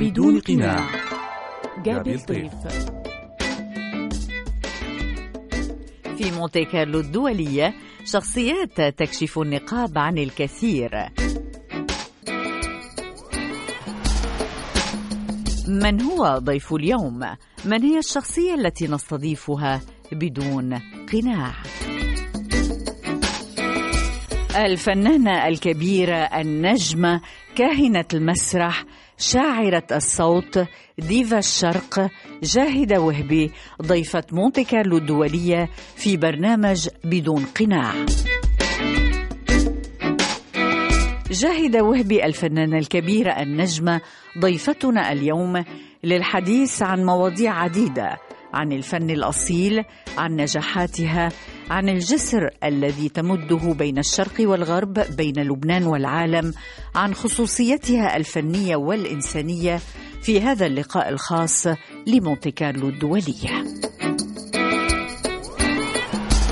بدون قناع. جابي الطيف في مونتي كارلو الدولية شخصيات تكشف النقاب عن الكثير. من هو ضيف اليوم؟ من هي الشخصية التي نستضيفها بدون قناع؟ الفنانة الكبيرة النجمة كاهنة المسرح شاعرة الصوت ديفا الشرق جاهدة وهبي ضيفة مونتي كارلو الدولية في برنامج بدون قناع. جاهدة وهبي الفنانة الكبيرة النجمة ضيفتنا اليوم للحديث عن مواضيع عديدة عن الفن الأصيل عن نجاحاتها عن الجسر الذي تمده بين الشرق والغرب بين لبنان والعالم عن خصوصيتها الفنية والإنسانية في هذا اللقاء الخاص لمونتي كارلو الدولية.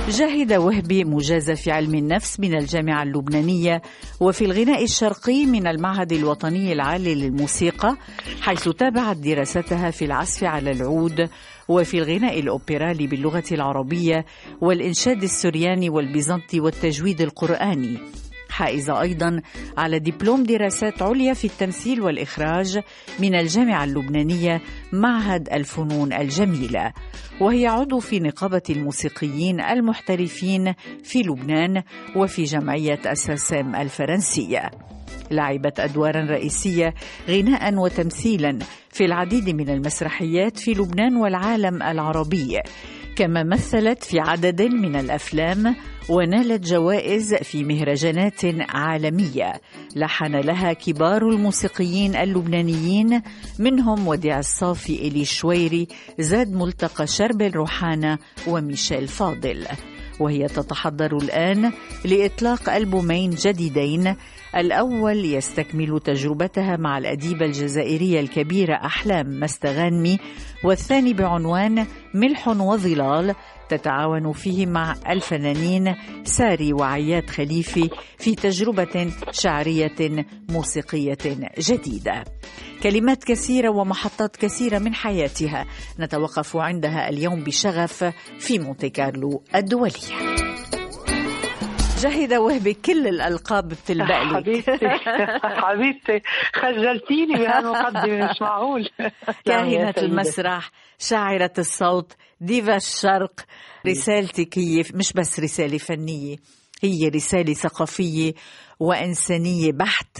جاهدة وهبي مجازة في علم النفس من الجامعة اللبنانية وفي الغناء الشرقي من المعهد الوطني العالي للموسيقى حيث تابعت دراستها في العزف على العود وفي الغناء الأوبرالي باللغة العربية والإنشاد السرياني والبيزنطي والتجويد القرآني. حائزة أيضا على دبلوم دراسات عليا في التمثيل والإخراج من الجامعة اللبنانية معهد الفنون الجميلة. وهي عضو في نقابة الموسيقيين المحترفين في لبنان وفي جمعية أساسام الفرنسية. لعبت أدوارا رئيسية غناء وتمثيلا في العديد من المسرحيات في لبنان والعالم العربي. كما مثلت في عدد من الأفلام ونالت جوائز في مهرجانات عالمية. لحن لها كبار الموسيقيين اللبنانيين منهم وديع الصافي إلي شويري زاد ملتقى شربل روحانا وميشيل فاضل. وهي تتحضر الآن لإطلاق ألبومين جديدين الأول يستكمل تجربتها مع الأديبة الجزائرية الكبيرة أحلام مستغانمي والثاني بعنوان ملح وظلال تتعاون فيه مع الفنانين ساري وعياد خليفي في تجربة شعرية موسيقية جديدة. كلمات كثيرة ومحطات كثيرة من حياتها نتوقف عندها اليوم بشغف في مونتي كارلو الدولية. جاهدة وهبي كل الألقاب بتلبق لك حبيبتي. حبيبتي. خجلتيني بهالمقدمة مش معقول. كاهنة المسرح شاعرة الصوت ديفا الشرق رسالتك هي مش بس رسالة فنية هي رسالة ثقافية وإنسانية بحت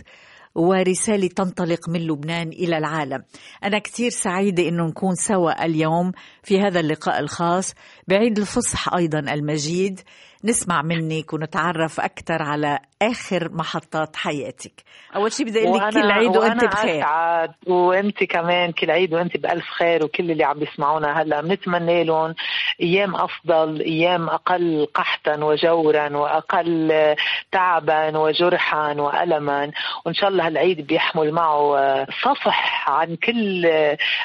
ورسالة تنطلق من لبنان إلى العالم. أنا كثير سعيدة أنه نكون سوا اليوم في هذا اللقاء الخاص. بعيد الفصح أيضا المجيد. نسمع منك ونتعرف أكثر على آخر محطات حياتك. أول شيء بدي أقول لك كل عيد وأنت بخير. أسعد. وأنت كمان كل عيد وأنت بألف خير وكل اللي عم بيسمعونا هلا. بنتمنى لهم أيام أفضل أيام أقل قحطا وجورا وأقل تعبا وجرحا وألما. وإن شاء الله هالعيد بيحمل معه صفح عن كل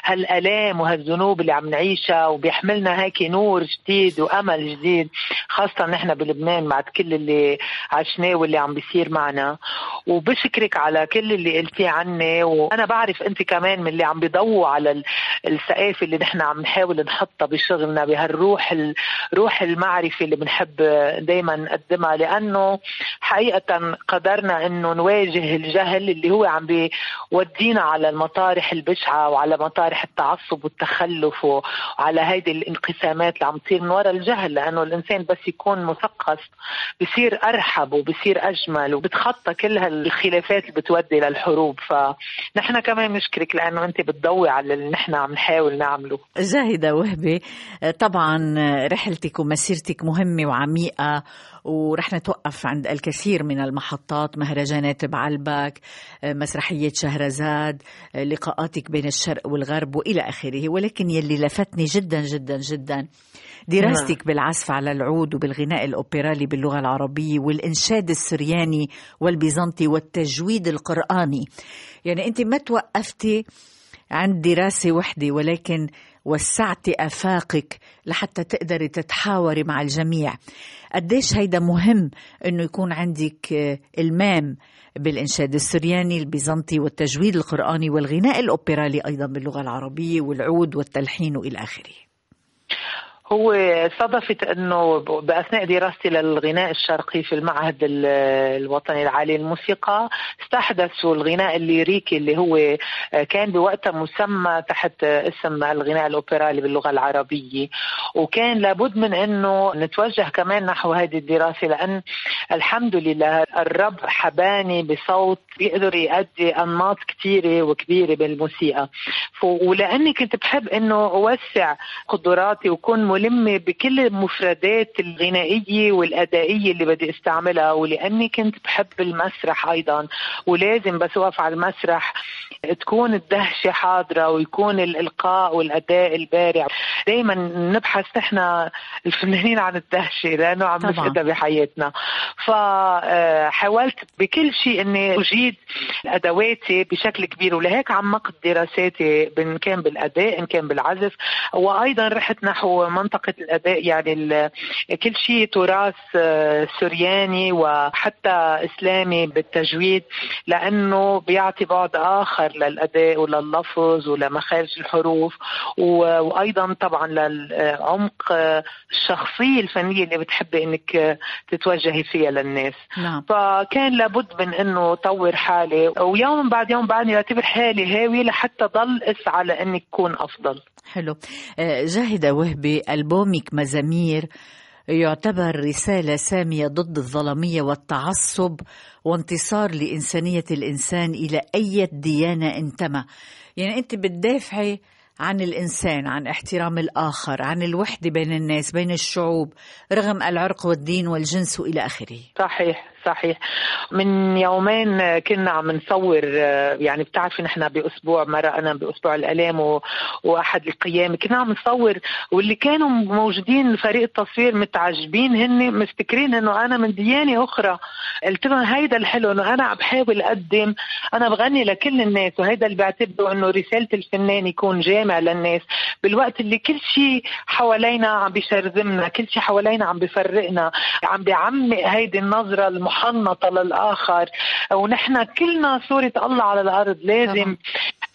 هالآلام وهالذنوب اللي عم نعيشها وبيحملنا هيك نور جديد وأمل جديد. خاصة نحن بلبنان بعد كل اللي عشناه واللي عم بيصير معنا. وبشكرك على كل اللي قلتيه عني وأنا بعرف أنت كمان من اللي عم بيضووا على الثقافه اللي نحن عم نحاول نحطها بشغلنا بهالروح روح المعرفة اللي بنحب دائما نقدمها. لأنه حقيقة قدرنا إنه نواجه الجهل اللي هو عم بيودينا على المطارح البشعة وعلى مطارح التعصب والتخلف وعلى هيدي الانقسامات اللي عم تصير من وراء الجهل. لأنه الإنسان بس يكون مثقف بصير أرحب وبصير أجمل وبتخطى كل هالخلافات اللي بتودي للحروب فنحن كمان نشكرك لأنه أنت بتضوي على اللي نحن عم نحاول نعمله. جاهده وهبة طبعا رحلتك ومسيرتك مهمة وعميقة ورح نتوقف عند الكثير من المحطات مهرجانات بعلبك مسرحية شهرزاد لقاءاتك بين الشرق والغرب وإلى آخره. ولكن يلي لفتني جدا جدا جدا دراستك بالعزف على العود وبالغناء الأوبرالي باللغة العربية والإنشاد السرياني والبيزنطي والتجويد القرآني. يعني أنت ما توقفتي عند دراسة وحدة ولكن وسعت آفاقك لحتى تقدري تتحاوري مع الجميع. قديش هيدا مهم أنه يكون عندك إلمام بالإنشاد السرياني البيزنطي والتجويد القرآني والغناء الأوبرالي أيضا باللغة العربية والعود والتلحين وإلى آخره. هو صدفت أنه بأثناء دراستي للغناء الشرقي في المعهد الوطني العالي للموسيقى استحدثوا الغناء الليريكي اللي هو كان بوقتها مسمى تحت اسم الغناء الاوبرالي باللغة العربية. وكان لابد من أنه نتوجه كمان نحو هذه الدراسة لأن الحمد لله الرب حباني بصوت بيقدر يؤدي أنماط كثيره وكبيرة بالموسيقى. ولأني كنت بحب أنه أوسع قدراتي وكون ملمة بكل المفردات الغنائية والأدائية اللي بدي استعملها ولأني كنت بحب المسرح أيضا ولازم بس أوقف على المسرح تكون الدهشة حاضرة ويكون الإلقاء والأداء البارع. دايما نبحث نحن الفنانين عن الدهشة لأنه عم نفقدها بحياتنا. فحاولت بكل شيء أني أجيد أدواتي بشكل كبير ولهيك عمقت دراساتي إن كان بالأداء إن كان بالعزف وأيضا رحت نحو منطقة الأداء يعني كل شيء تراث آه، سرياني وحتى إسلامي بالتجويد لأنه بيعطي بعد آخر للأداء ولللفظ ولمخارج الحروف وأيضا طبعا للعمق آه، الشخصية الفنية اللي بتحبي إنك تتوجهي فيها للناس نعم. فكان لابد من إنه طور حالي ويوم بعد يوم بعدني اعتبر حالي هاوي لحتى ضل أسعى لإني أكون أفضل حلو. آه، جاهدة وهبي ألبومك مزامير يعتبر رسالة سامية ضد الظلمية والتعصب وانتصار لإنسانية الإنسان إلى أي ديانة انتمى يعني أنت بتدافعي عن الإنسان عن احترام الآخر عن الوحدة بين الناس بين الشعوب رغم العرق والدين والجنس وإلى آخره. صحيح. صحيح. من يومين كنا عم نصور يعني بتعرفي نحن بأسبوع مرقنا بأسبوع الألام و... وأحد القيام كنا عم نصور واللي كانوا موجودين فريق التصوير متعجبين هن مفتكرين إنه أنا من ديانة أخرى. قلت لهم هيدا الحلو إنه أنا عم بحاول أقدم أنا بغني لكل الناس وهيدا اللي بعتبره إنه رسالة الفنان يكون جامع للناس. بالوقت اللي كل شيء حوالينا عم بيشرذمنا كل شيء حوالينا عم بيفرقنا عم بيعمق هيدي النظرة الم محنطة للآخر. ونحن كلنا صورة الله على الأرض لازم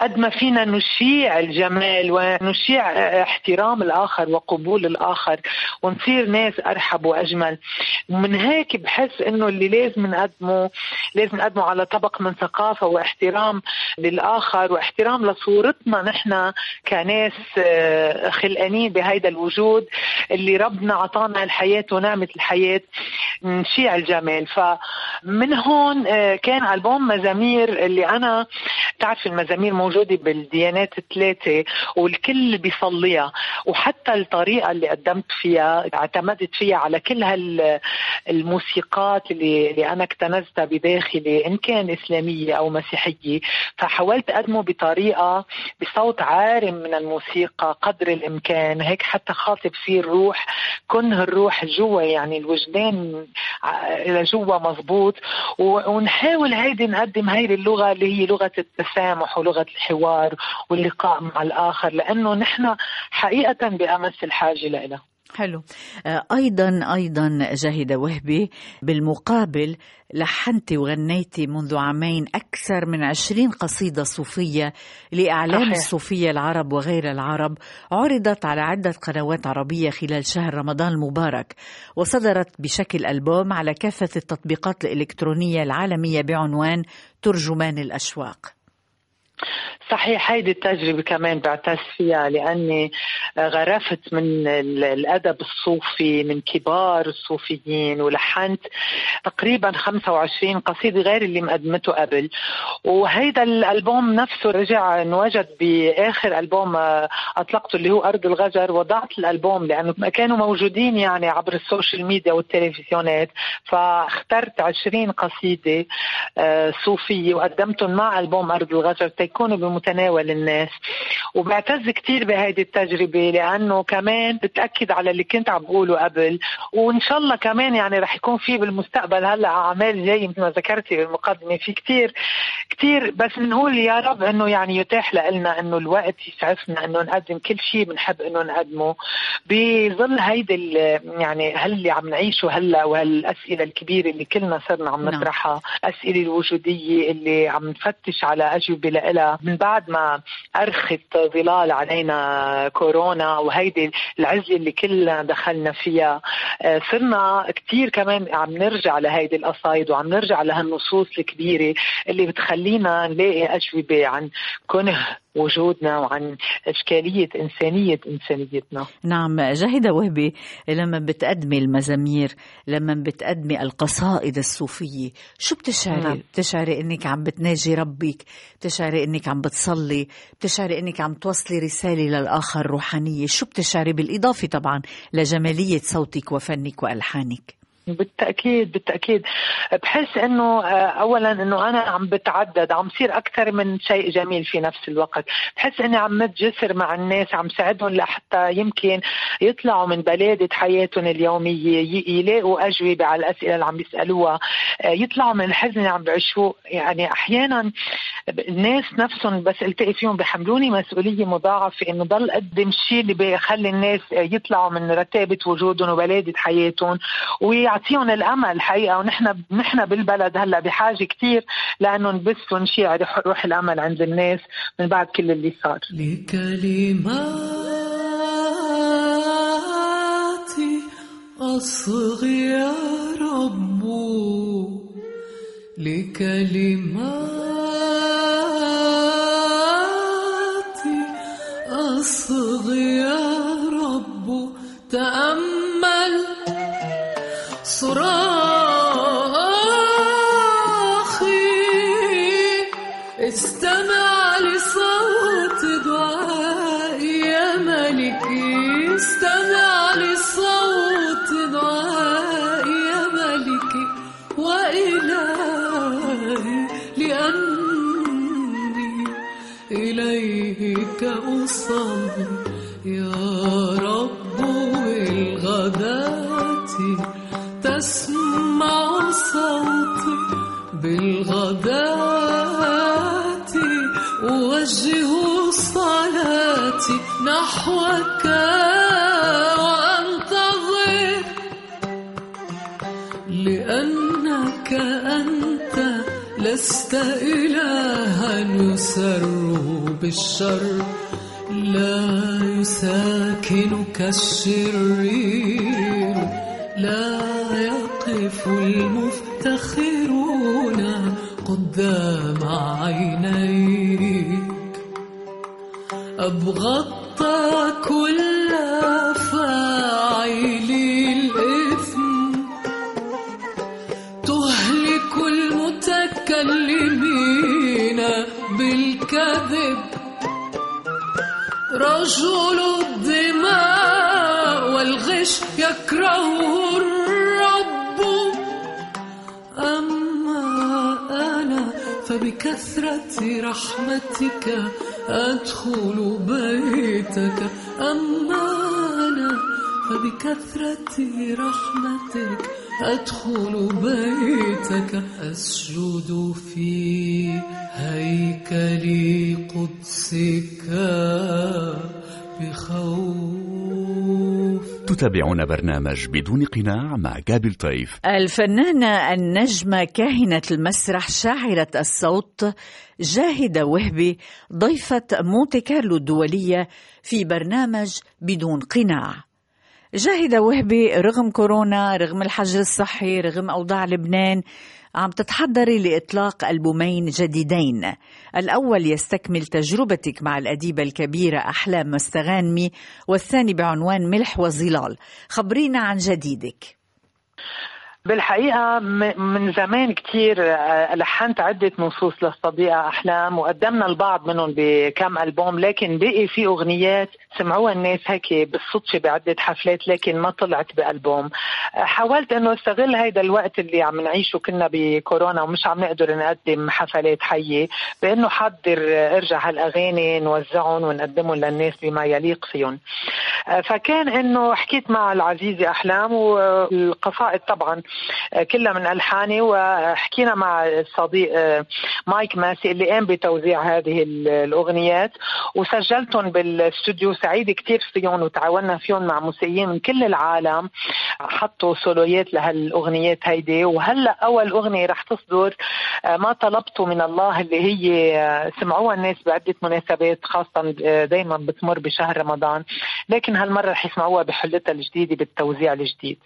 قد ما فينا نشيع الجمال ونشيع احترام الآخر وقبول الآخر ونصير ناس أرحب وأجمل. ومن هيك بحس إنه اللي لازم نقدمه لازم نقدمه على طبق من ثقافة واحترام للآخر واحترام لصورتنا نحن كناس آه، خلقانين بهيدا الوجود اللي ربنا أعطانا الحياة ونعمة الحياة نشيع الجمال. فمن هون آه، كان ألبوم مزامير اللي أنا تعرف المزامير موجودة بالديانات الثلاثة والكل بيصليها. وحتى الطريقة اللي قدمت فيها اعتمدت فيها على كل هالموسيقات اللي, اللي أنا اكتنزتها بداخلي إن كان إسلامية أو مسيحية. فحاولت أقدمه بطريقة بصوت عارم من الموسيقى قدر الإمكان. هيك حتى خاطب فيه الروح كنه الروح جوا يعني الوجدان لجوا مزبوط ونحاول هيدي نقدم هيدي اللغة اللي هي لغة التسامح ولغة الحوار واللقاء مع الآخر لأنه نحن حقيقة بأمس الحاجة لها حلو آه، أيضا أيضا جاهدة وهبي بالمقابل لحنتي وغنيتي منذ عامين أكثر من عشرين قصيدة صوفية لأعلام صحيح. الصوفية العرب وغير العرب عرضت على عدة قنوات عربية خلال شهر رمضان المبارك وصدرت بشكل ألبوم على كافة التطبيقات الإلكترونية العالمية بعنوان ترجمان الأشواق صحيح هيدي التجربة كمان بعتز فيها لأني غرفت من الأدب الصوفي من كبار الصوفيين ولحنت تقريبا 25 قصيدة غير اللي مقدمته قبل. وهيدا الألبوم نفسه رجع انوجد بآخر ألبوم أطلقته اللي هو أرض الغجر. وضعت الألبوم لأنه كانوا موجودين يعني عبر السوشيال ميديا والتلفزيونات. فاخترت 20 قصيدة آه، صوفية وقدمتهم مع ألبوم أرض الغجر. تيكونوا بمتناول الناس. وبعتز كثير بهيدي التجربة لأنه كمان بتأكد على اللي كنت عم بقوله قبل. وإن شاء الله كمان يعني رح يكون في بالمستقبل هلأ أعمال جاية مثل ما ذكرتي بالمقدمة. في كثير كثير بس بنقول يا رب إنه يعني يتاح لنا إنه الوقت يسعفنا إنه نقدم كل شيء بنحب إنه نقدمه. بظل هيدي يعني هل اللي عم نعيشه هلأ وهالأسئلة الكبيرة اللي كلنا صرنا عم نعم. نطرحها الأسئلة الوجودية اللي عم نفتش على أجوبة لها من بعد ما أرخت ظلال علينا كورونا وهيدي العزلة اللي كلنا دخلنا فيها. آه، صرنا كتير كمان عم نرجع لهيدي القصايد وعم نرجع لهالنصوص الكبيرة اللي بتخلينا نلاقي أجوبة عن كنه وجودنا وعن إشكالية إنسانية إنسانيتنا. نعم جاهدة وهبي لما بتقدمي المزامير لما بتقدمي القصائد الصوفية شو بتشعري؟ نعم. بتشعري إنك عم بتناجي ربك؟ بتشعري إنك عم بتصلي؟ بتشعري إنك عم توصلي رسالة للآخر روحانية؟ شو بتشعري بالإضافة طبعا لجمالية صوتك وفنك وألحانك؟ بالتأكيد بالتأكيد. بحس إنه آه، اولا إنه أنا عم بتعدد عم صير أكثر من شيء جميل في نفس الوقت. بحس إني عم نتجسر مع الناس عم ساعدهم لحتى يمكن يطلعوا من بلادة حياتهم اليومية يلاقوا أجوبة على الأسئلة اللي عم بيسالوها آه، يطلعوا من الحزن اللي عم بيعيشوه يعني أحيانا الناس نفسهم بس التقي فيهم بحملوني مسؤولية مضاعفة إنه ضل أقدم الشيء اللي بيخلي الناس يطلعوا من رتابة وجودهم وبلادة حياتهم يعطيهم الأمل الحقيقة ونحن نحن بالبلد هلأ بحاجة كثير لأنه نبث ونشيع روح الأمل عند الناس من بعد كل اللي صار. لكلماتي أصغي يا رب لكلماتي أصغي يا رب تأمل صراخي استمع لصوت دعائي يا ملكي استمع لصوت دعائي يا ملكي وإلهي لأني إليك أصلي. يا رب تسمع صوتي بالغداة. أوجه صلاتي نحوك وأنتظر. لأنك أنت لست إلها يسر بالشر. لا يساكنك الشرير. لا يقف المفتخرون قدام عينيك. أبغضت Africa. تتابعون برنامج بدون قناع مع جابل طيف. الفنانة النجمة كاهنة المسرح شاعرة الصوت جاهدة وهبي ضيفة مونتي كارلو الدولية في برنامج بدون قناع. جاهدة وهبي رغم كورونا رغم الحجر الصحي رغم أوضاع لبنان عم تتحضري لإطلاق ألبومين جديدين. الأول يستكمل تجربتك مع الأديبة الكبيرة أحلام مستغانمي والثاني بعنوان ملح وظلال. خبرينا عن جديدك. بالحقيقة من زمان كتير آه، لحنت عدة نصوص للصديقة أحلام وقدمنا البعض منهم بكم ألبوم لكن بقي في أغنيات سمعوها الناس هيك بالصدفة بعدة حفلات لكن ما طلعت بألبوم. آه، حاولت أنه أستغل هيدا الوقت اللي عم نعيشه كنا بكورونا ومش عم نقدر نقدم حفلات حية بأنه حضر آه، أرجع هالأغاني نوزعهم ونقدمهم للناس بما يليق فيهم. فكان أنه حكيت مع العزيزة أحلام والقصائد طبعا كلها من ألحاني. وحكينا مع الصديق آه، مايك ماسي اللي قام بتوزيع هذه الأغنيات. وسجلتهم بالاستوديو سعيد كتير فيهم وتعاوننا فيهم مع موسيقيين من كل العالم. حطوا سولويات لهالأغنيات هيدي. وهلأ أول أغنية رح تصدر آه، ما طلبته من الله اللي هي آه، سمعوها الناس بعدة مناسبات خاصة دايما بتمر بشهر رمضان. لكن هالمرة رح يسمعوها بحلتها الجديدة بالتوزيع الجديد.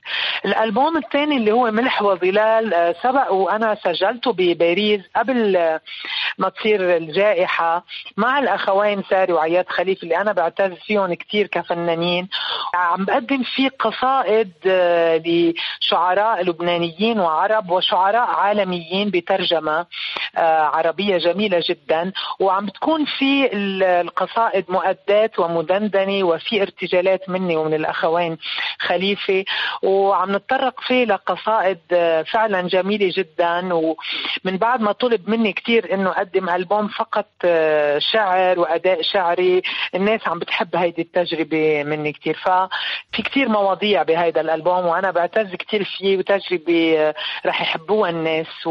الألبوم الثاني اللي هو ملح وظلال آه، سبق وأنا سجلته بباريس قبل آه، ما تصير الجائحة مع الأخوين ساري وعياد خليفة اللي أنا بعتز فيهم كثير كفنانين. عم بقدم فيه قصائد آه، لشعراء لبنانيين وعرب وشعراء عالميين بترجمة. عربية جميلة جدا وعم بتكون في القصائد مؤدات ومدندنه وفي ارتجالات مني ومن الأخوين خليفة وعم نتطرق فيه لقصائد فعلا جميلة جدا. ومن بعد ما طلب مني كثير إنه أقدم ألبوم فقط آه، شعر وأداء شعري الناس عم بتحب هيدي التجربة مني كثير ففي كثير مواضيع بهيدا الألبوم وأنا بعتز كثير فيه وتجربة آه، رح يحبوها الناس.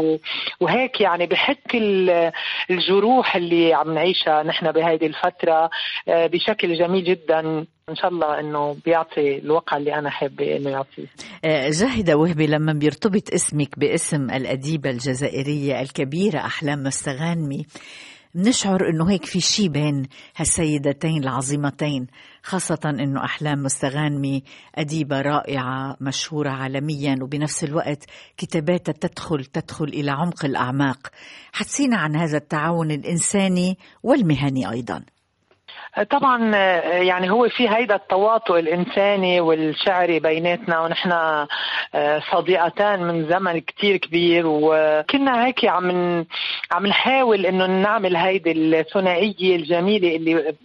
وهيك يعني بحك الجروح اللي عم نعيشها نحن بهيدي الفترة آه، بشكل جميل جدا. إن شاء الله إنه بيعطي الوقع اللي أنا حابة إنه يعطيه. آه، جاهدة وهبي لما بيرتبط اسمك باسم الأديبة الجزائرية الكبيرة أحلام مستغانمي. نشعر إنه هيك في شيء بين هالسيدتين العظيمتين خاصة إنه أحلام مستغانمي أديبة رائعة مشهورة عالميا وبنفس الوقت كتاباتها تدخل تدخل إلى عمق الأعماق. حدثينا عن هذا التعاون الإنساني والمهني أيضا. طبعا يعني هو في هيدا التواطؤ الإنساني والشعري بيناتنا ونحن آه، صديقتان من زمن كتير كبير وكنا هيك عم عم نحاول إنه نعمل هيدي الثنائية الجميلة اللي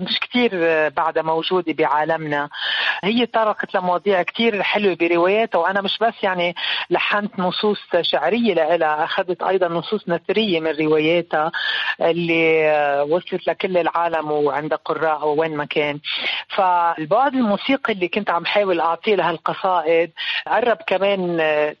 مش كتير بعدها موجودة بعالمنا. هي طرقت لمواضيع كتير حلوة برواياتها وأنا مش بس يعني لحنت نصوص شعرية لها أخذت أيضا نصوص نثرية من رواياتها اللي وصلت لكل العالم وعند قراء وين ما كان. فالبعد الموسيقي اللي كنت عم حاول أعطيه لهالقصائد قرب كمان آه،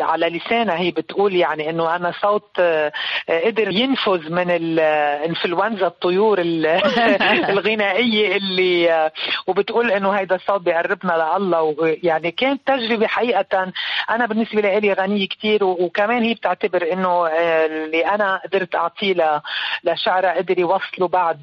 على لسانها هي بتقول يعني إنه أنا صوت آه، قدر ينفذ من الانفلونزا الطيور الغنائية اللي آه، وبتقول إنه هيدا الصوت بيقربنا لله. يعني كانت تجربة حقيقة. أنا بالنسبة لي غنية كثير وكمان هي بتعتبر إنه اللي أنا قدرت أعطيه لشعرها قدر يوصله بعد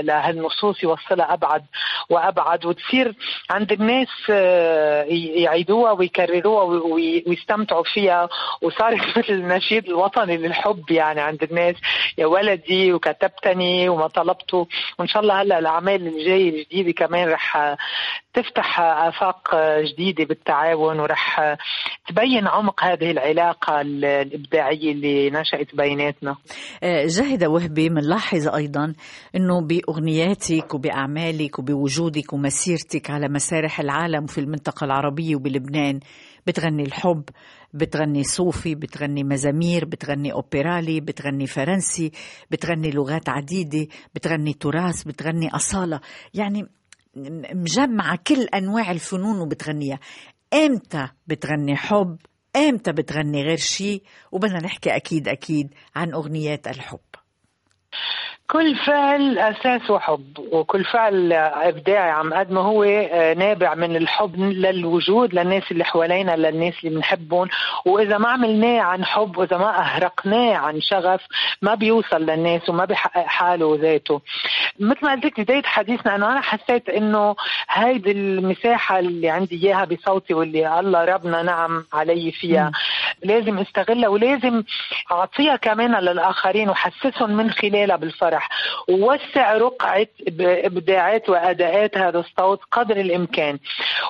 لهالنصوص يوصلها أبعد وأبعد وتصير عند الناس آه، يعيدوها ويكرروها ويستمتعوا فيها. وصارت مثل النشيد الوطني للحب يعني عند الناس. يا ولدي وكتبتني وما طلبته. وإن شاء الله هلأ الأعمال الجاية الجديدة كمان رح تفتح آفاق جديدة بالتعاون ورح تبين عمق هذه العلاقة الإبداعية اللي نشأت بيناتنا. آه، جاهدة وهبي بنلاحظ أيضا أنه بأغنياتك وبأعمالك وبوجودك ومسيرتك على مسارح العالم وفي المنطقة العربية وبلبنان بتغني الحب بتغني صوفي بتغني مزامير بتغني أوبرالي بتغني فرنسي بتغني لغات عديدة بتغني تراث بتغني أصالة. يعني مجمعة كل أنواع الفنون وبتغنيها. إمتى بتغني حب؟ إمتى بتغني غير شيء وبدنا نحكي أكيد أكيد عن أغنيات الحب. كل فعل اساسه حب وكل فعل ابداعي عم قد ما هو آه، نابع من الحب للوجود للناس اللي حوالينا للناس اللي بنحبهم. وإذا ما عملناه عن حب وإذا ما أهرقناه عن شغف ما بيوصل للناس وما بيحقق حاله وذاته. مثل ما قلت لك بداية حديثنا إنه أنا حسيت إنه هيدي المساحة اللي عندي إياها بصوتي واللي الله ربنا نعم علي فيها. لازم استغلها ولازم أعطيها كمان للآخرين وحسسهم من خلالها بالفرح. ووسع رقعة إبداعات وأداءات هذا الصوت قدر الإمكان.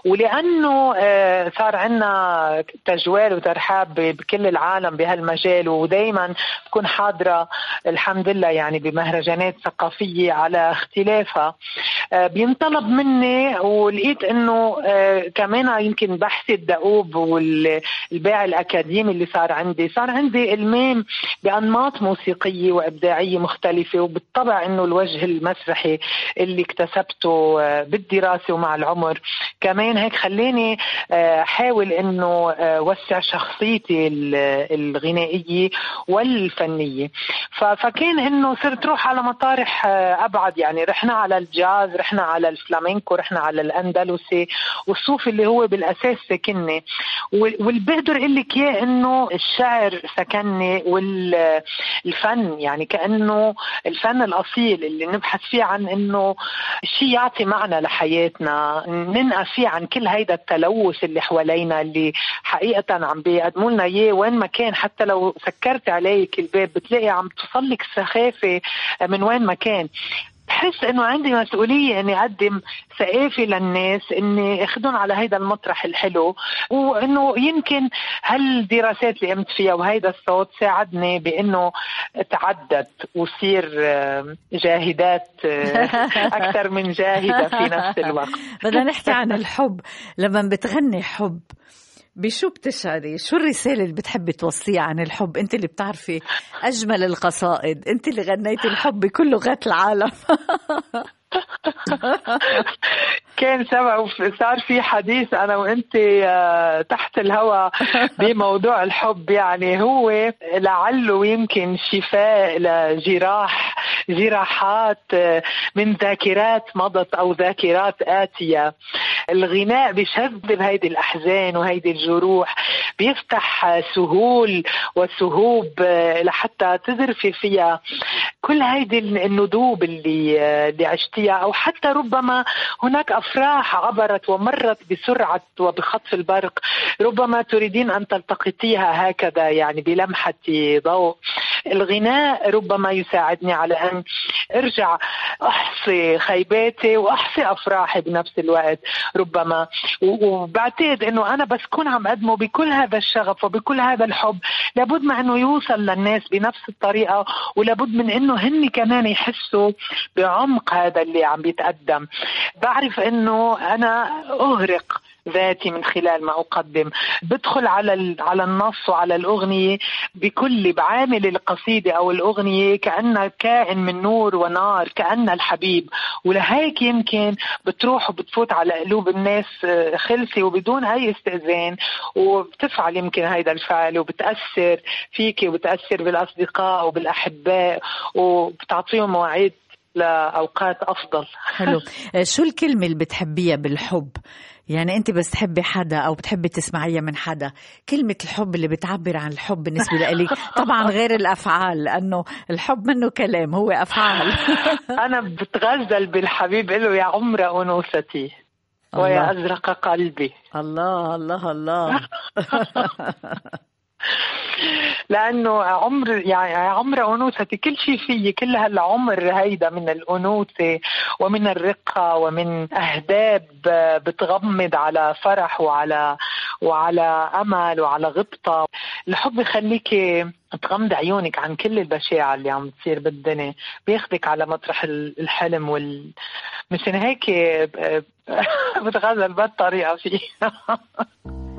ولأنه آه، صار عندنا تجوال وترحاب بكل العالم بهالمجال ودائما بكون حاضرة الحمد لله يعني بمهرجانات ثقافية على اختلافها. آه، بينطلب مني ولقيت إنه آه، كمان يمكن بحثي الدؤوب والباع الاكاديمي اللي صار عندي. صار عندي المام بأنماط موسيقية وإبداعية مختلفة وبالطبع إنه الوجه المسرحي اللي اكتسبته آه، بالدراسة ومع العمر. كمان هيك خلاني أحاول إنه وسع شخصيتي الغنائية والفنية. فكان إنه صرت روح على مطارح أبعد. يعني رحنا على الجاز رحنا على الفلامينكو رحنا على الأندلسي والصوفي اللي هو بالأساس بقدر أقول لك إياه انه الشعر سكنني والفن يعني كأنه الفن الأصيل اللي نبحث فيه عن إنه شيء يعطي معنى لحياتنا ننقى فيه عن كل هيدا التلوث اللي حوالينا اللي حقيقه عم بيقدموا لنا إياه وين ما كان. حتى لو سكرت عليك الباب بتلاقي عم توصل لك سخافه من وين ما كان. بحس إنه عندي مسؤولية إني أقدم ثقافه للناس إني اخذهم على هيدا المطرح الحلو وإنه يمكن هالدراسات اللي قمت فيها وهيدا الصوت ساعدني بإنه اتعدد وصير جاهدات أكثر من جاهدة في نفس الوقت. بدنا نحكي عن الحب. لما بتغني حب بشو بتشعري؟ شو الرسالة اللي بتحبي توصيها عن الحب؟ أنت اللي بتعرفي أجمل القصائد، أنت اللي غنيتي الحب بكل لغات العالم كان سبق صار في حديث أنا وأنت آه، تحت الهواء بموضوع الحب. يعني هو لعله يمكن شفاء لجراح جراحات آه، من ذاكرات مضت أو ذاكرات آتية. الغناء بيشذب هيدي الأحزان وهيدي الجروح بيفتح سهول وسهوب آه، لحتى تذرفي فيها. كل هيدي الندوب اللي اللي عشتيها أو حتى ربما هناك افراح عبرت ومرت بسرعة وبخطف البرق. ربما تريدين أن تلتقطيها هكذا يعني بلمحة ضوء. الغناء ربما يساعدني على أن أرجع أحصي خيباتي وأحصي أفراحي بنفس الوقت ربما. وبعتقد إنه أنا بس كون عم اقدمه بكل هذا الشغف وبكل هذا الحب لابد ما إنه يوصل للناس بنفس الطريقة ولابد من إنه هن كمان يحسوا بعمق هذا اللي عم بيتقدم. بعرف إنه أنا اغرق ذاتي من خلال ما أقدم. بدخل على على النص وعلى الأغنية بكل بعامل القصيدة أو الأغنية كانها كائن من نور ونار كانها الحبيب. ولهيك يمكن بتروح وبتفوت على قلوب الناس آه، خلسي وبدون أي استئذان. وبتفعل يمكن هيدا الفعل وبتأثر فيك وبتأثر بالأصدقاء وبالأحباء وبتعطيهم مواعيد لأوقات أفضل. حلو. شو الكلمة اللي بتحبيها بالحب؟ يعني أنت بس تحبي حدا أو بتحبي تسمعيها من حدا كلمة الحب اللي بتعبر عن الحب بالنسبة لك طبعا غير الأفعال لأنه الحب منه كلام هو أفعال. أنا بتغزل بالحبيب له يا عمر أنوثتي ويا أزرق قلبي. الله الله الله. لأنه عمر يعني عمر أنوثتي كل شيء فيي كل هالعمر هيدا من الأنوثة ومن الرقة ومن أهداب بتغمض على فرح وعلى وعلى أمل وعلى غبطة. الحب يخليكي تغمض عيونك عن كل البشاعة اللي عم تصير بالدنيا. بياخدك على مطرح الحلم وال مشان هيك بتغزل بهالطريقة فيه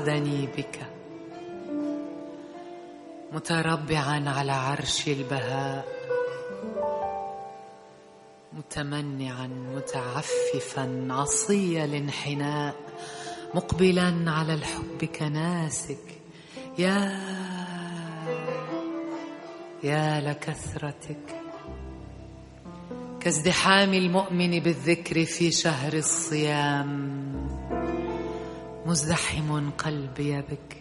أسعدني بك. متربعا على عرش البهاء. متمنعا متعففا عصي الانحناء. مقبلا على الحب كناسك. يا يا لكثرتك. كازدحام المؤمن بالذكر في شهر الصيام. مزدحم قلبي بك.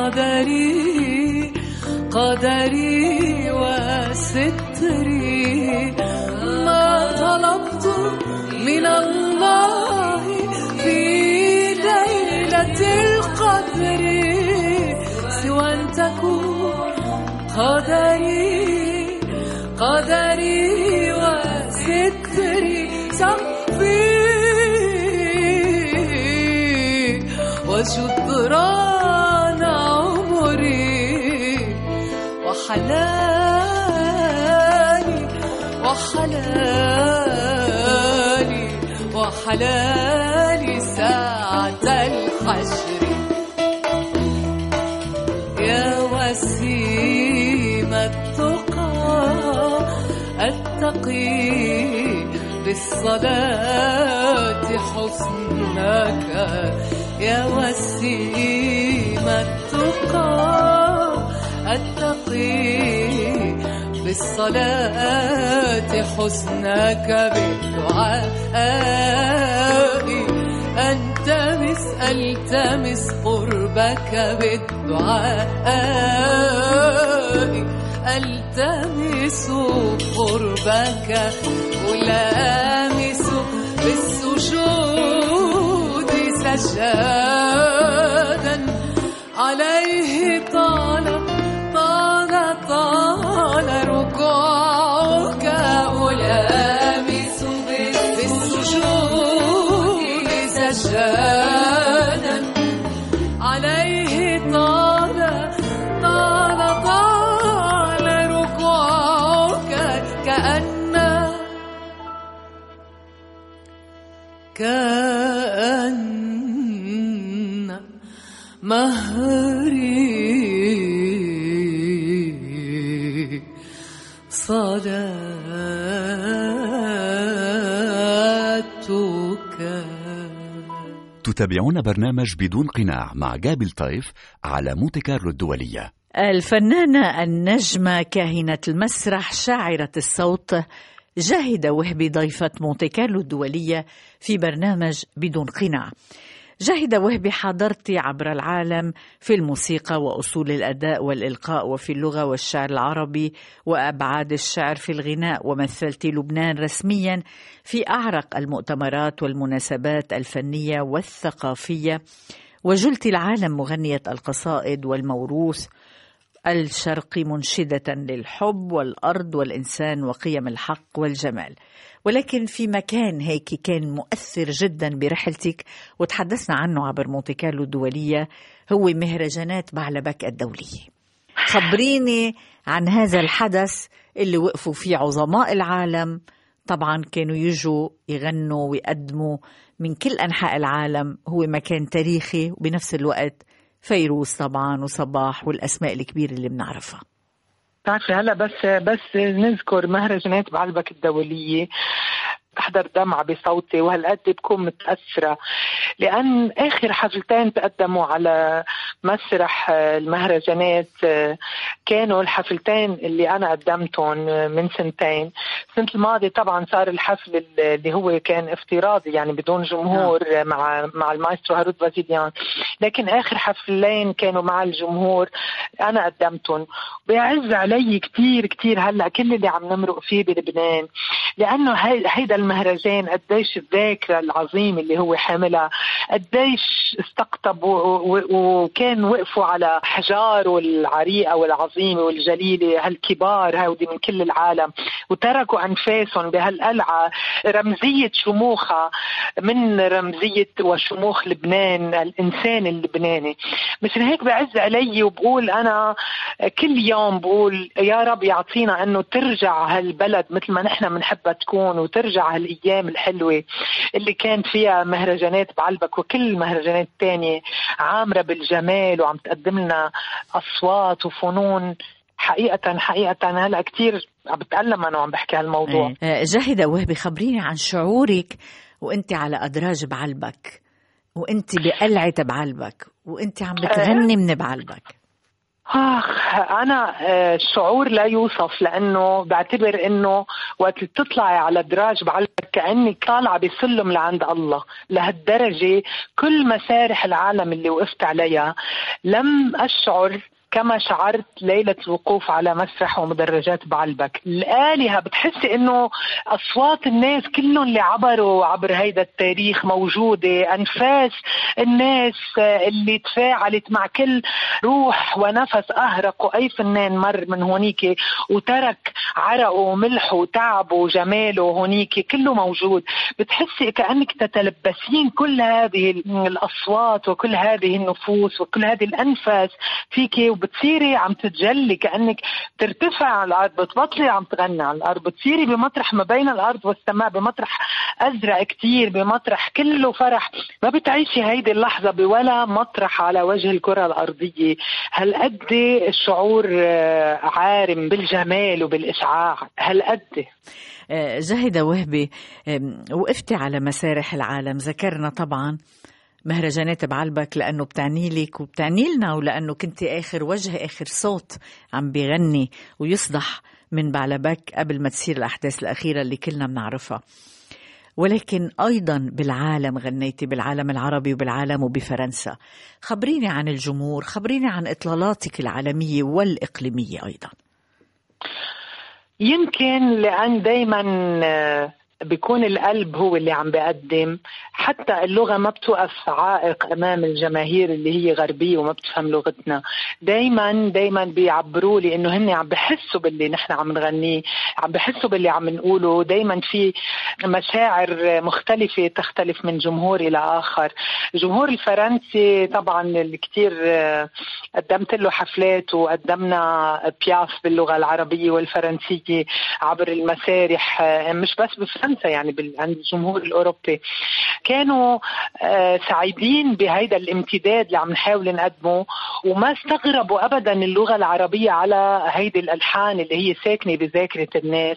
تكون وحلالي ساعة الحشر. يا وسيم التقى أتقي بالصلاة حسنك يا وسيم التقى أتقي بالصلاة حسنك بالدعاء. ألتمس ألتمس قربك بالدعاء. ألتمس قربك ألامس بالسجود سجادا عليه تتابعون برنامج بدون قناع مع جابل طيف على مونتي كارلو الدولية. الفنانة النجمة كاهنة المسرح شاعرة الصوت جاهدة وهبي ضيفة مونتي كارلو الدولية في برنامج بدون قناع. جاهدة وهبي حضرت عبر العالم في الموسيقى وأصول الأداء والإلقاء وفي اللغة والشعر العربي وأبعاد الشعر في الغناء ومثلت لبنان رسميا في أعرق المؤتمرات والمناسبات الفنية والثقافية وجلت العالم مغنية القصائد والموروث الشرقي منشدة للحب والأرض والإنسان وقيم الحق والجمال. ولكن في مكان هيك كان مؤثر جدا برحلتك وتحدثنا عنه عبر مونتي كارلو الدولية هو مهرجانات بعلبك الدولية خبريني عن هذا الحدث اللي وقفوا فيه عظماء العالم. طبعا كانوا يجوا يغنوا ويقدموا من كل أنحاء العالم. هو مكان تاريخي وبنفس الوقت فيروز طبعا وصباح والأسماء الكبيرة اللي بنعرفها. بتعرفي هلا بس بس نذكر مهرجانات بعلبك الدولية. بحضر دمعة بصوتي وهالقد بكون متأثرة لأن آخر حفلتين تقدموا على مسرح المهرجانات كانوا الحفلتين اللي أنا قدمتهم من سنتين. السنة الماضية طبعا صار الحفل اللي هو كان افتراضي يعني بدون جمهور مع مع المايسترو هاروت فازليان لكن آخر حفلين كانوا مع الجمهور أنا قدمتهم. بيعز علي كتير كتير هلأ كل اللي عم نمرق فيه بلبنان. لأنه هيدا المهرجان قديش الذاكرة العظيمة اللي هو حاملها قديش استقطب وكان وقفوا على حجاره العريقة والعظيمة والجليلة هالكبار هودي من كل العالم وتركوا أنفاسهم بهالقلعة. رمزية شموخها من رمزية وشموخ لبنان الإنسان اللبناني. مشان هيك بعز علي وبقول أنا كل يوم بقول يا رب يعطينا أنه ترجع هالبلد مثل ما نحن بنحبها تكون وترجع هالأيام الحلوة اللي كان فيها مهرجانات بعلبك وكل المهرجانات الثانية عامرة بالجمال وعم تقدم لنا أصوات وفنون. حقيقة حقيقة هلأ كثير عم بتألم أنا وعم بحكي هالموضوع. آه، جاهدة وهبي خبريني عن شعورك وأنت على أدراج بعلبك وأنت بقلعة بعلبك وأنت عم بتغني من بعلبك. آخ أنا آه، شعور لا يوصف لأنه بعتبر إنه وقت تطلعي على دراج بعلبك كانك طالعة بسلم لعند الله لهالدرجة كل مسارح العالم اللي وقفت عليها لم أشعر كما شعرت ليلة الوقوف على مسرح ومدرجات بعلبك. الآلهة بتحسي إنه أصوات الناس كلهم اللي عبروا عبر هيدا التاريخ موجودة. أنفاس الناس اللي تفاعلت مع كل روح ونفس أهرق أي فنان مر من هونيك وترك عرقه وملحه وتعبه وجماله هونيك كله موجود. بتحسي كأنك تتلبسين كل هذه الأصوات وكل هذه النفوس وكل هذه الأنفاس فيك وبتصيري عم تتجلي كأنك ترتفع على الأرض بتبطلي عم تغني على الأرض بتصيري بمطرح ما بين الأرض والسماء بمطرح أزرق كتير بمطرح كله فرح. ما بتعيشي هيدي اللحظة بولا مطرح على وجه الكرة الأرضية. هالقد الشعور آه، عارم بالجمال وبالإشعاع؟ هالقد آه، جاهدة وهبي وقفتي على مسارح العالم ذكرنا طبعا مهرجانات بعلبك لأنه بتعني لك وبتعني لنا ولأنه كنت آخر وجه آخر صوت عم بيغني ويصدح من بعلبك قبل ما تصير الأحداث الأخيرة اللي كلنا بنعرفها. ولكن أيضا بالعالم غنيتي بالعالم العربي وبالعالم وبفرنسا. خبريني عن الجمهور خبريني عن إطلالاتك العالمية والإقليمية أيضا. يمكن لأن دايما بيكون القلب هو اللي عم بيقدم. حتى اللغة ما بتوقف عائق أمام الجماهير اللي هي غربية وما بتفهم لغتنا. دائما دائما بيعبروا لي إنه هن عم بحسوا باللي نحن عم نغنيه عم بحسوا باللي عم نقوله. دائما في مشاعر مختلفة تختلف من جمهور إلى آخر. الجمهور الفرنسي طبعا اللي كثير قدمت له حفلات وقدمنا بياف باللغة العربية والفرنسية عبر المسارح. مش بس بفرنسا فرنسا يعني عند الجمهور الأوروبي. كانوا آه، سعيدين بهيدا الامتداد اللي عم نحاول نقدمه وما استغربوا ابدا اللغة العربية على هيدي الألحان اللي هي ساكنة بذاكرة الناس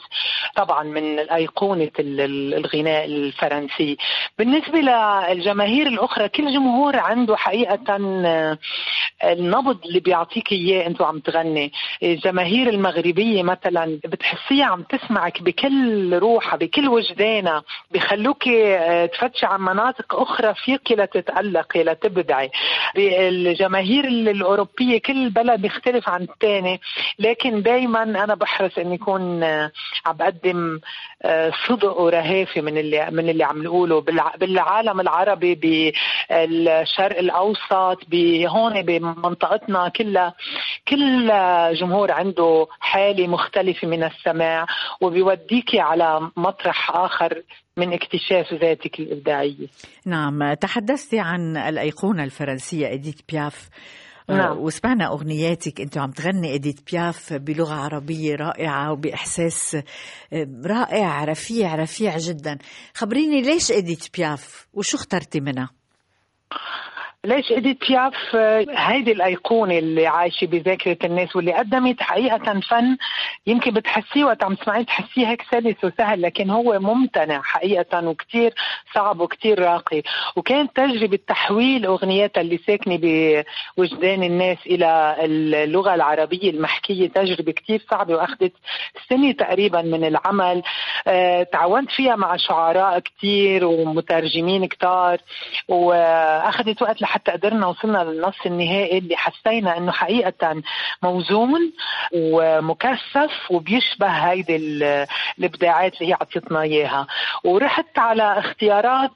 طبعا من أيقونة الغناء الفرنسي. بالنسبة للجماهير الأخرى كل جمهور عنده حقيقة آه، النبض اللي بيعطيك إياه أنتم عم تغني. الجماهير المغربية مثلا بتحسيها عم تسمعك بكل روحها بكل وجدانها بخلوك آه، تفتشي عن مناطق أخرى فيك لتتألقي لتبدعي. الجماهير الأوروبية كل بلد بيختلف عن الثاني لكن دائما أنا بحرص إني يكون آه، عم بقدم آه، صدق ورهافة من اللي من اللي عم نقوله. بالعالم العربي بالشرق الأوسط بهون بمنطقتنا كلها كل جمهور عنده حالة مختلفة من السماع وبيوديكي على مطرح آخر من اكتشاف ذاتك الإبداعية. نعم تحدثتي عن الأيقونة الفرنسية إديت بياف. آه، نعم. وسمعنا أغنياتك. أنت عم تغني إديت بياف بلغة عربية رائعة وبإحساس آه، رائع رفيع رفيع جدا. خبريني ليش إديت بياف؟ وشو اخترتي منها؟ ليش اديت بياف هيدي الأيقونة اللي عايشة بذاكرة الناس واللي قدمت حقيقة فن يمكن بتحسيه وقت عم تسمعيه تحسيه هيك سلس وسهل لكن هو ممتنع حقيقة وكثير صعب وكثير راقي. وكانت تجربة تحويل أغنياتها اللي ساكنة بوجدان الناس إلى اللغة العربية المحكية تجربة كثير صعبة وأخذت سنة تقريبا من العمل. أه تعاونت فيها مع شعراء كثير ومترجمين كتار وأخذت وقت لحتى قدرنا وصلنا للنص النهائي اللي حسينا إنه حقيقة موزون ومكثف وبيشبه هيدي الإبداعات اللي هي عطيتنا إياها. ورحت على اختيارات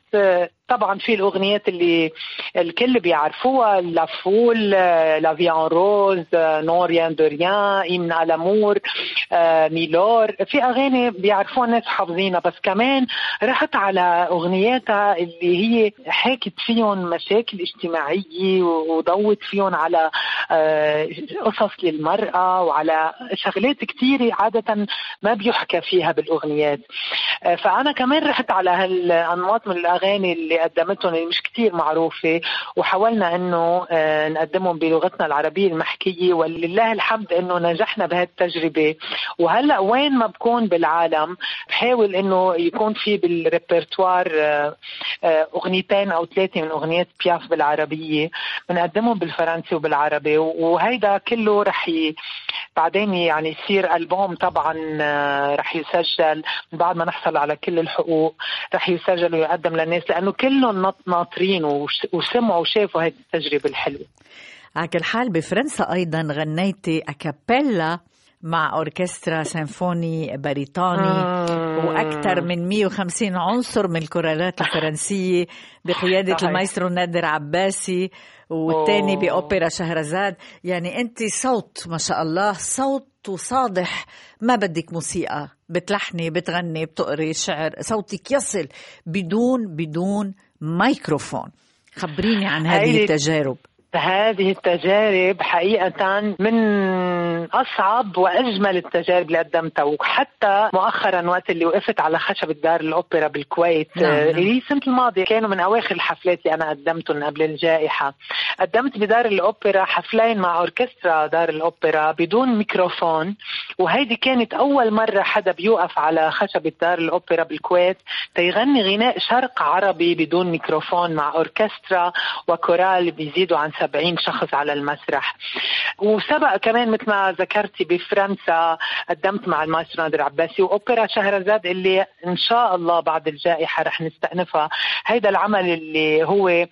طبعا في الأغنيات اللي الكل بيعرفوها لافول لافيان روز نوريان دوريان ايمن الأمور ميلور في أغاني بيعرفوها الناس حافظينها. بس كمان رحت على أغنياتها اللي هي حكت فيهم مشاكل اجتماعية وضوت فيهم على آه، قصص للمرأة وعلى شغلات كثيره عادة ما بيحكى فيها بالأغنيات. آه، فأنا كمان رحت على هالأنماط من الأغاني اللي قدمتهم اللي مش كثير معروفة وحاولنا إنه آه، نقدمهم بلغتنا العربية المحكية ولله الحمد إنه نجحنا بهالتجربة. وهلأ وين ما بكون بالعالم بحاول إنه يكون في بالريبرتوار آه، آه، أغنيتين أو ثلاثة من اغنيات بياف بالعربية. بنقدمهم بالفرنسي وبالعربي وهيدا كله رح ي... بعدين يعني يصير ألبوم طبعا رح يسجل بعد ما نحصل على كل الحقوق رح يسجل ويقدم للناس لأنه كل كلهم ناطرين وسمعوا وشافوا هذه التجربة الحلوة على كل حال بفرنسا أيضا غنيتي أكابيلا مع أوركسترا سيمفوني بريطاني آه. وأكثر من 150 عنصر من الكورالات الفرنسية بقيادة صحيح. المايسترو نادر عباسي والثاني بأوبرا شهرزاد يعني أنت صوت ما شاء الله صوت صادح. ما بدك موسيقى. بتلحني بتغني بتقري شعر. صوتك يصل بدون بدون ميكروفون. خبريني عن هذه التجارب. هذه التجارب حقيقة من أصعب وأجمل التجارب اللي قدمتها وحتى مؤخرا وقت اللي وقفت على خشبة دار الأوبرا بالكويت نعم. نعم. اللي السنة الماضية كانوا من أواخر الحفلات اللي أنا قدمتهم قبل الجائحة قدمت بدار الأوبرا حفلين مع أوركسترا دار الأوبرا بدون ميكروفون وهيدي كانت أول مرة حدا بيوقف على خشبة دار الأوبرا بالكويت تيغني غناء شرقي عربي بدون ميكروفون مع أوركسترا وكورال بيزيدوا عن 70 شخص على المسرح. وسبق كمان مثل ما ذكرتي بفرنسا قدمت مع المايسترو نادر عباسي وأوبرا شهرزاد اللي إن شاء الله بعد الجائحة رح نستأنفها. هيدا العمل اللي هو آه،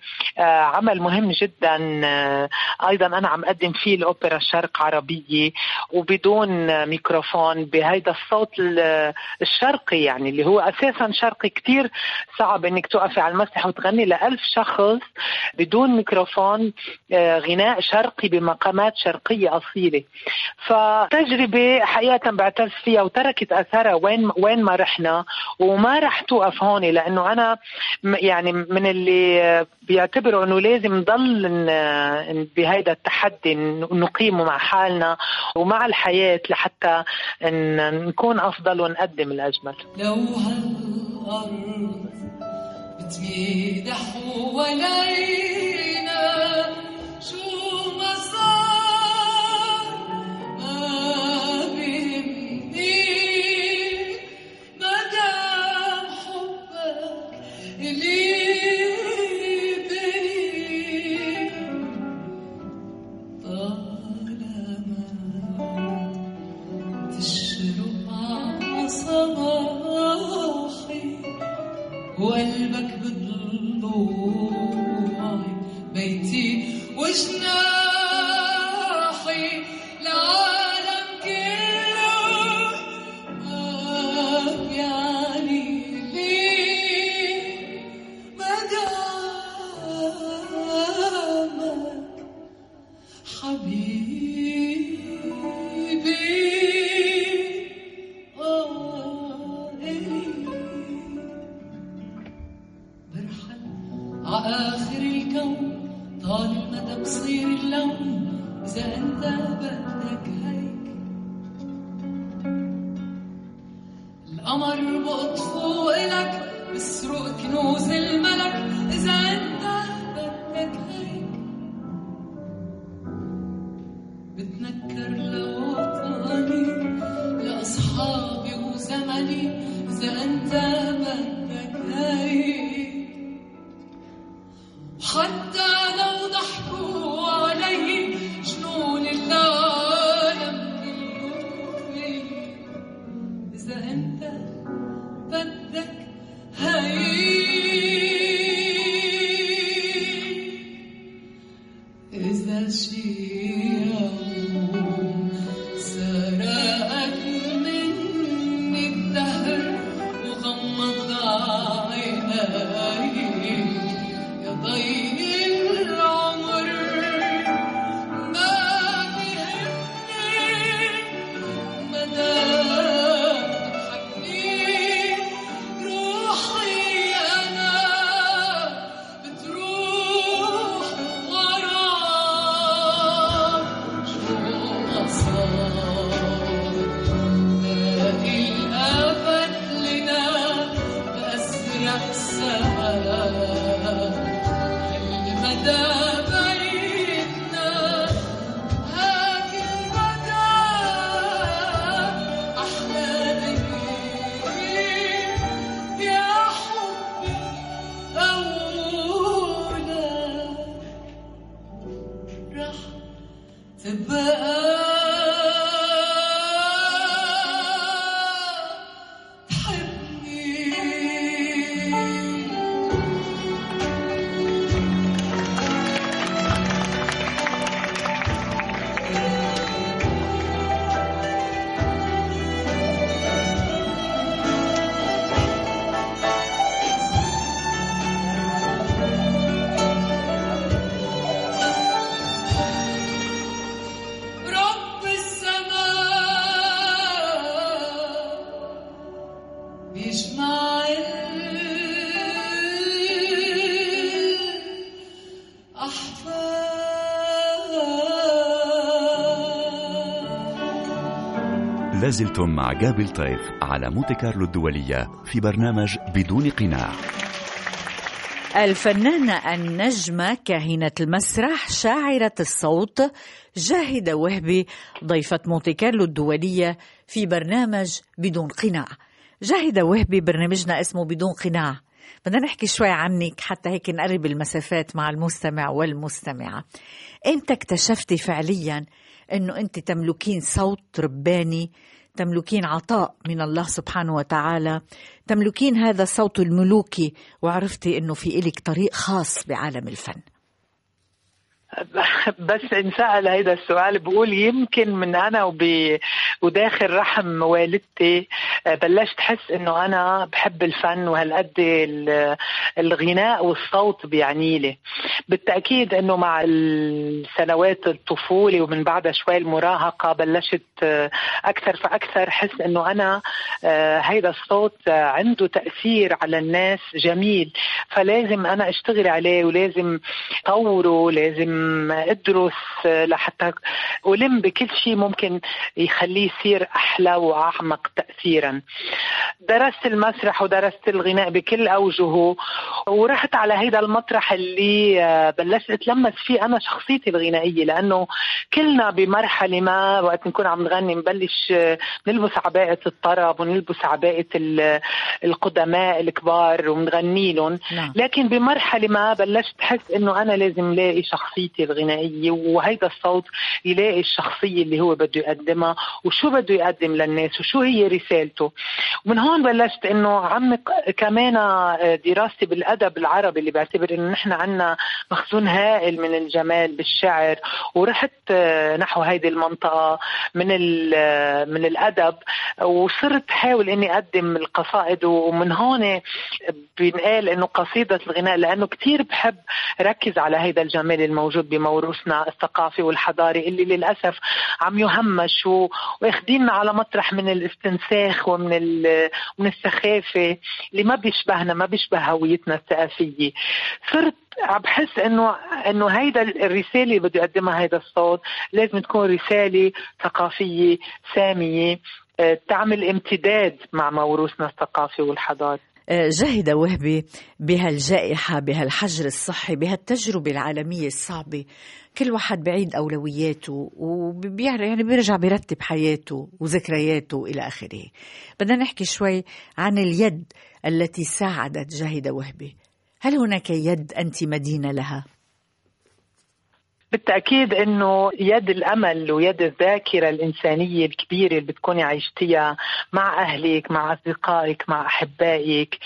عمل مهم جدا آه، أيضا أنا عم أقدم فيه الاوبرا الشرق عربية وبدون ميكروفون بهيدا الصوت الشرقي يعني اللي هو أساسا شرقي كتير صعب إنك توقفي على المسرح وتغني لألف شخص بدون ميكروفون. آه، غناء شرقي بمقامات شرقية أصيلة. فتجربة حقيقة بعتز فيها وتركت أثرها وين وين ما رحنا. وما رح توقف هون لأنه أنا يعني من اللي بيعتبروا أنه لازم نضل بهيدا التحدي نقيمه مع حالنا ومع الحياة لحتى نكون أفضل ونقدم الأجمل. لو هالأرض بتميل حوالينا بيتي وجناحي لعالم كله؟ ما يعني لي مدامك حبيبي. عآخر الكون طال المدى بصير اللون إذا أنت بدك هيك. القمر بقطفو إلك بسرق كنوز الملك إذا أنت بدك هيك. بتنكر لوطني لأصحابي وزمني إذا أنت لازلتم مع جابل طيف على مونتي كارلو الدولية في برنامج بدون قناع. الفنانة النجمة كاهنة المسرح شاعرة الصوت جاهدة وهبي ضيفة مونتي كارلو الدولية في برنامج بدون قناع. جاهدة وهبي برنامجنا اسمه بدون قناع. بدنا نحكي شوي عنك حتى هيك نقرب المسافات مع المستمع والمستمعة. إمتى اكتشفتي فعليا إنه أنت تملكين صوت رباني تملكين عطاء من الله سبحانه وتعالى. تملكين هذا الصوت الملوكي وعرفتي إنه في إلك طريق خاص بعالم الفن. بس انسأل هيدا السؤال بقول يمكن من أنا وب... وداخل رحم والدتي بلشت احس إنه أنا بحب الفن وهالقد الغناء والصوت بيعني لي بالتأكيد إنه مع السنوات الطفولة ومن بعدها شوي المراهقة بلشت أكثر فأكثر احس إنه أنا آه، هيدا الصوت عنده تأثير على الناس جميل. فلازم أنا أشتغل عليه ولازم طوره لازم ادرس لحتى ألم بكل شيء ممكن يخليه يصير أحلى وأعمق تأثيرا. درست المسرح ودرست الغناء بكل أوجهه ورحت على هيدا المطرح اللي آه، بلشت أتلمس فيه أنا شخصيتي الغنائية لأنه كلنا بمرحلة ما وقت نكون عم نغني نبلش آه، نلبس عباءة الطرب ونلبس عباءة القدماء الكبار ونغني لهم. نعم. لكن بمرحلة ما بلشت أحس إنه أنا لازم لاقي شخصيتي. الصوتية الغنائية وهيدا الصوت يلاقي الشخصية اللي هو بده يقدمها وشو بده يقدم للناس وشو هي رسالته. ومن هون بلشت إنه عمق كمان دراستي بالأدب العربي اللي بعتبر إنه نحن عنا مخزون هائل من الجمال بالشعر ورحت نحو هيدي المنطقة من من الأدب وصرت حاول إني أقدم القصائد ومن هون بينقال إنه قصيدة الغناء لأنه كثير بحب ركز على هيدا الجمال الموجود بموروثنا الثقافي والحضاري اللي للأسف عم يهمش وأخديننا على مطرح من الاستنساخ ومن من السخافة اللي ما بيشبهنا ما بيشبه هويتنا الثقافية. صرت عم بحس انه إنه هيدا الرسالة اللي بده يقدمها هيدا الصوت لازم تكون رسالة ثقافية سامية آه، تعمل امتداد مع موروثنا الثقافي والحضاري. جهد وهبي بهالجائحة بهالحجر الصحي بهالتجربة العالمية الصعبة. كل واحد بعيد أولوياته وبيعرف يعني بيرجع بيرتب حياته وذكرياته إلى آخره. بدنا نحكي شوي عن اليد التي ساعدت جاهدة وهبي. هل هناك يد أنت مدينة لها؟ بالتأكيد أنه يد الأمل ويد الذاكرة الإنسانية الكبيرة اللي بتكوني عشتيها مع أهلك مع أصدقائك مع أحبائك.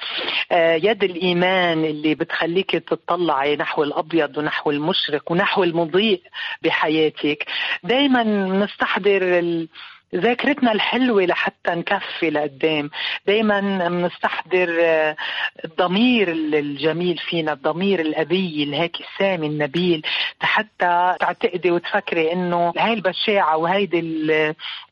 آه، يد الإيمان اللي بتخليك تطلعي نحو الأبيض ونحو المشرق ونحو المضيء بحياتك. دايما نستحضر ال ذاكرتنا الحلوة لحتى نكفي لقدام. دايما بنستحضر آه، الضمير الجميل فينا الضمير الأبي الهيك السامي النبيل حتى تعتقدي وتفكري إنه هاي البشاعة وهيدي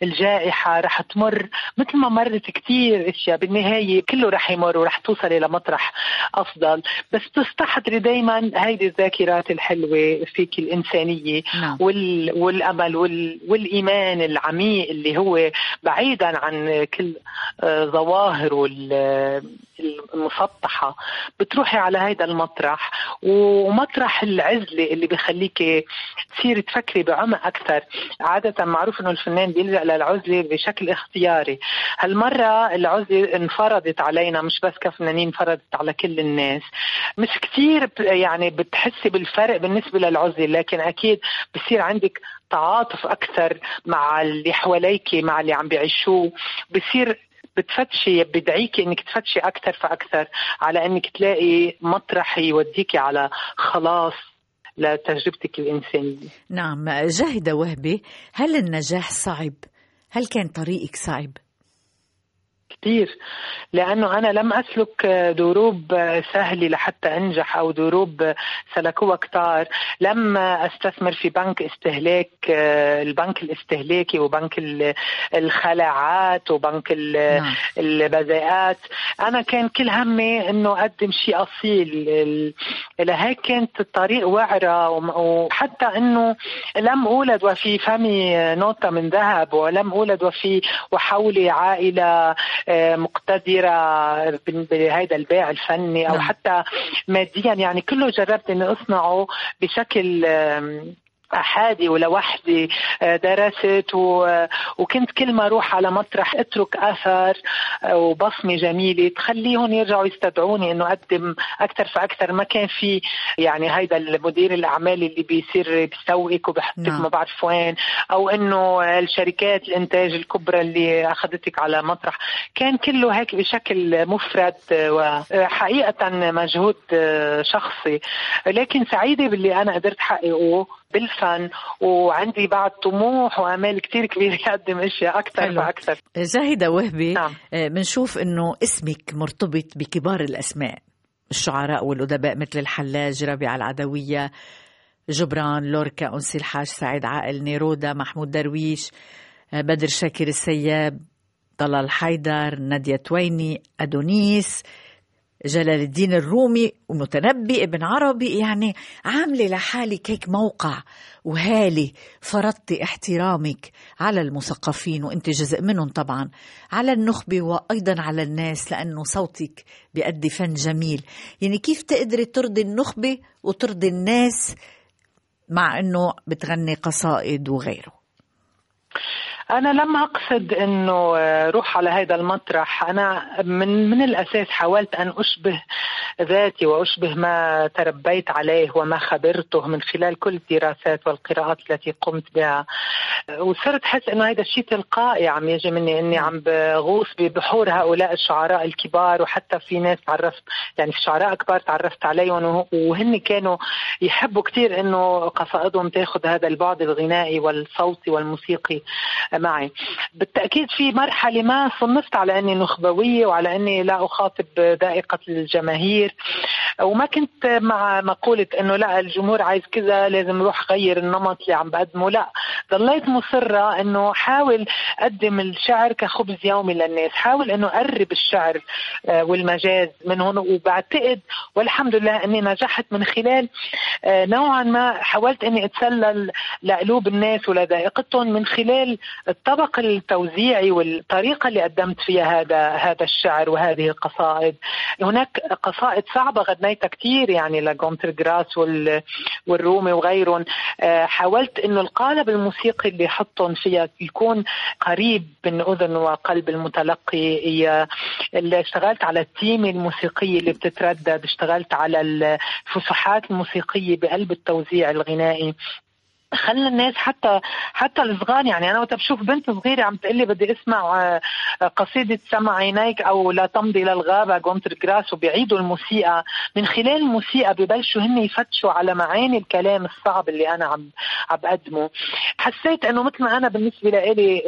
الجائحة رح تمر مثل ما مرت كتير أشياء. بالنهاية كله رح يمر ورح توصلي لمطرح أفضل. بس تستحضري دايما هيدي الذاكرات الحلوة فيك الإنسانية نعم. وال... والأمل وال... والإيمان العميق اللي اللي هو بعيدا عن كل آه، ظواهره المسطحة. بتروحي على هذا المطرح ومطرح العزلة اللي بخليك تصيري تفكري بعمق أكثر. عادة معروف أنه الفنان بيلجأ للعزلة بشكل اختياري. هالمرة العزلة انفرضت علينا مش بس كفنانين انفرضت على كل الناس. مش كثير يعني بتحسي بالفرق بالنسبة للعزلة لكن أكيد بصير عندك تعاطف أكثر مع اللي حواليك مع اللي عم بيعيشوه بصير بتفتشي بدعيكي إنك تفتشي أكثر فأكثر على إنك تلاقي مطرح يوديكي على خلاص لتجربتك الإنسانية. نعم، جاهدة وهبي، هل النجاح صعب؟ هل كان طريقك صعب؟ كثير لأنه أنا لم أسلك دروب سهله لحتى أنجح أو دروب سلكوها كتار. لم أستثمر في بنك استهلاك البنك الاستهلاكي وبنك الخلاعات وبنك نعم. البذاءات. أنا كان كل همي إنه أقدم شيء أصيل. لهيك كانت الطريق وعرة. وحتى إنه لم أولد وفي فمي نوتة من ذهب. ولم أولد وفي وحولي عائلة. مقتدرة بهذا البيع الفني أو نعم. حتى ماديا يعني كله جربت أني أصنعه بشكل أحادي ولوحدي آه، درست وكنت كل ما أروح على مطرح أترك أثر آه، وبصمة جميلة تخليهم يرجعوا يستدعوني إنه أقدم أكثر فأكثر. ما كان في يعني هيدا المدير الأعمال اللي بيصير بيسوقك وبحطك نعم. ما بعرف وين أو إنه الشركات الإنتاج الكبرى اللي أخذتك على مطرح. كان كله هيك بشكل مفرد وحقيقة مجهود آه، شخصي. لكن سعيدة باللي أنا قدرت حققه بالفن وعندي بعد طموح وامال كتير كبيرة اقدم أشياء أكثر وأكثر زاهده وهبي نعم. بنشوف إنه اسمك مرتبط بكبار الأسماء الشعراء والأدباء مثل الحلاج ربيع العدوية جبران لوركا أنسي الحاج سعيد عائل نيرودا محمود درويش بدر شاكر السياب طلال حيدر نادية تويني أدونيس جلال الدين الرومي ومتنبي ابن عربي يعني عاملة لحالك هيك موقع وهالي. فرضتي احترامك على المثقفين وانت جزء منهم طبعا على النخبة وأيضا على الناس لأنه صوتك بيأدي فن جميل. يعني كيف تقدري ترضي النخبة وترضي الناس مع إنه بتغني قصائد وغيره؟ أنا لم أقصد إنه آه، روح على هذا المطرح. أنا من من الأساس حاولت أن أشبه ذاتي وأشبه ما تربيت عليه وما خبرته من خلال كل الدراسات والقراءات التي قمت بها. وصرت أحس إنه هذا الشيء تلقائي عم يجي مني إني عم بغوص ببحور هؤلاء الشعراء الكبار وحتى في ناس تعرفت يعني في شعراء كبار تعرفت عليهم. وهن كانوا يحبوا كثير إنه قصائدهم تاخذ هذا البعد الغنائي والصوتي والموسيقي. معي. بالتأكيد في مرحلة ما صنفت على أني نخبوية وعلى أني لا أخاطب ذائقة الجماهير. وما كنت مع مقولة أنه لا الجمهور عايز كذا لازم روح غير النمط اللي عم بقدمه. لا ضليت مصرة أنه حاول أقدم الشعر كخبز يومي للناس. حاول أنه أقرب الشعر آه، والمجاز من هون. وبعتقد والحمد لله أني نجحت من خلال آه، نوعا ما حاولت أني أتسلل لقلوب الناس ولذائقتهم من خلال الطبق التوزيعي والطريقة اللي قدمت فيها هذا هذا الشعر وهذه القصائد. هناك قصائد صعبة غنيتها كثير يعني لجونتر جراس والرومي وغيرهم. آه، حاولت إنه القالب الموسيقي اللي يحطهم فيها يكون قريب من أذن وقلب المتلقي. اللي اشتغلت على التيمة الموسيقية اللي بتتردد اشتغلت على الفسحات الموسيقية بقلب التوزيع الغنائي. خلى الناس حتى حتى الصغار يعني أنا وقت بشوف بنت صغيرة عم تقول لي بدي أسمع آه، قصيدة سمع عينيك أو لا تمضي للغابه جونتر جراس وبيعيدوا الموسيقى. من خلال الموسيقى ببلشوا هن يفتشوا على معاني الكلام الصعب اللي أنا عم عم بقدمه حسيت إنه مثل ما أنا بالنسبة لي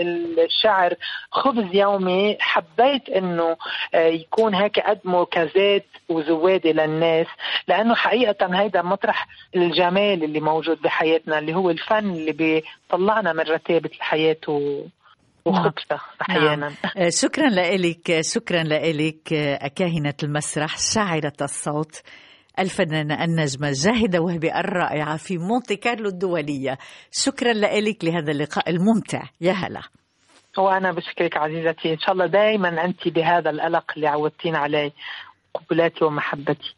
الشعر خبز يومي حبيت إنه آه، يكون هيك اقدمه كزاد وزوادة للناس لأنه حقيقة هيدا مطرح الجمال اللي موجود بحياتنا اللي هو الفن اللي بيطلعنا من رتابة الحياة و... وخبثة نعم. أحيانا. نعم. آه، شكرا لك شكرا لك كاهنة المسرح شاعرة الصوت الفنانة النجمة جاهدة وهبي الرائعة في مونتي كارلو الدولية. شكرا لك لهذا اللقاء الممتع. يا هلا. وأنا بشكرك عزيزتي. إن شاء الله دائما أنت بهذا القلق اللي عودتين عليه قبلاتي ومحبتي.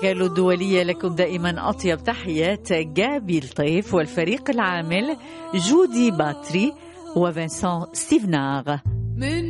الرجال الدولية لكم دائما أطيب تحيات. جابي الطيف والفريق العامل جودي باتري وفنسان ستيفناغ من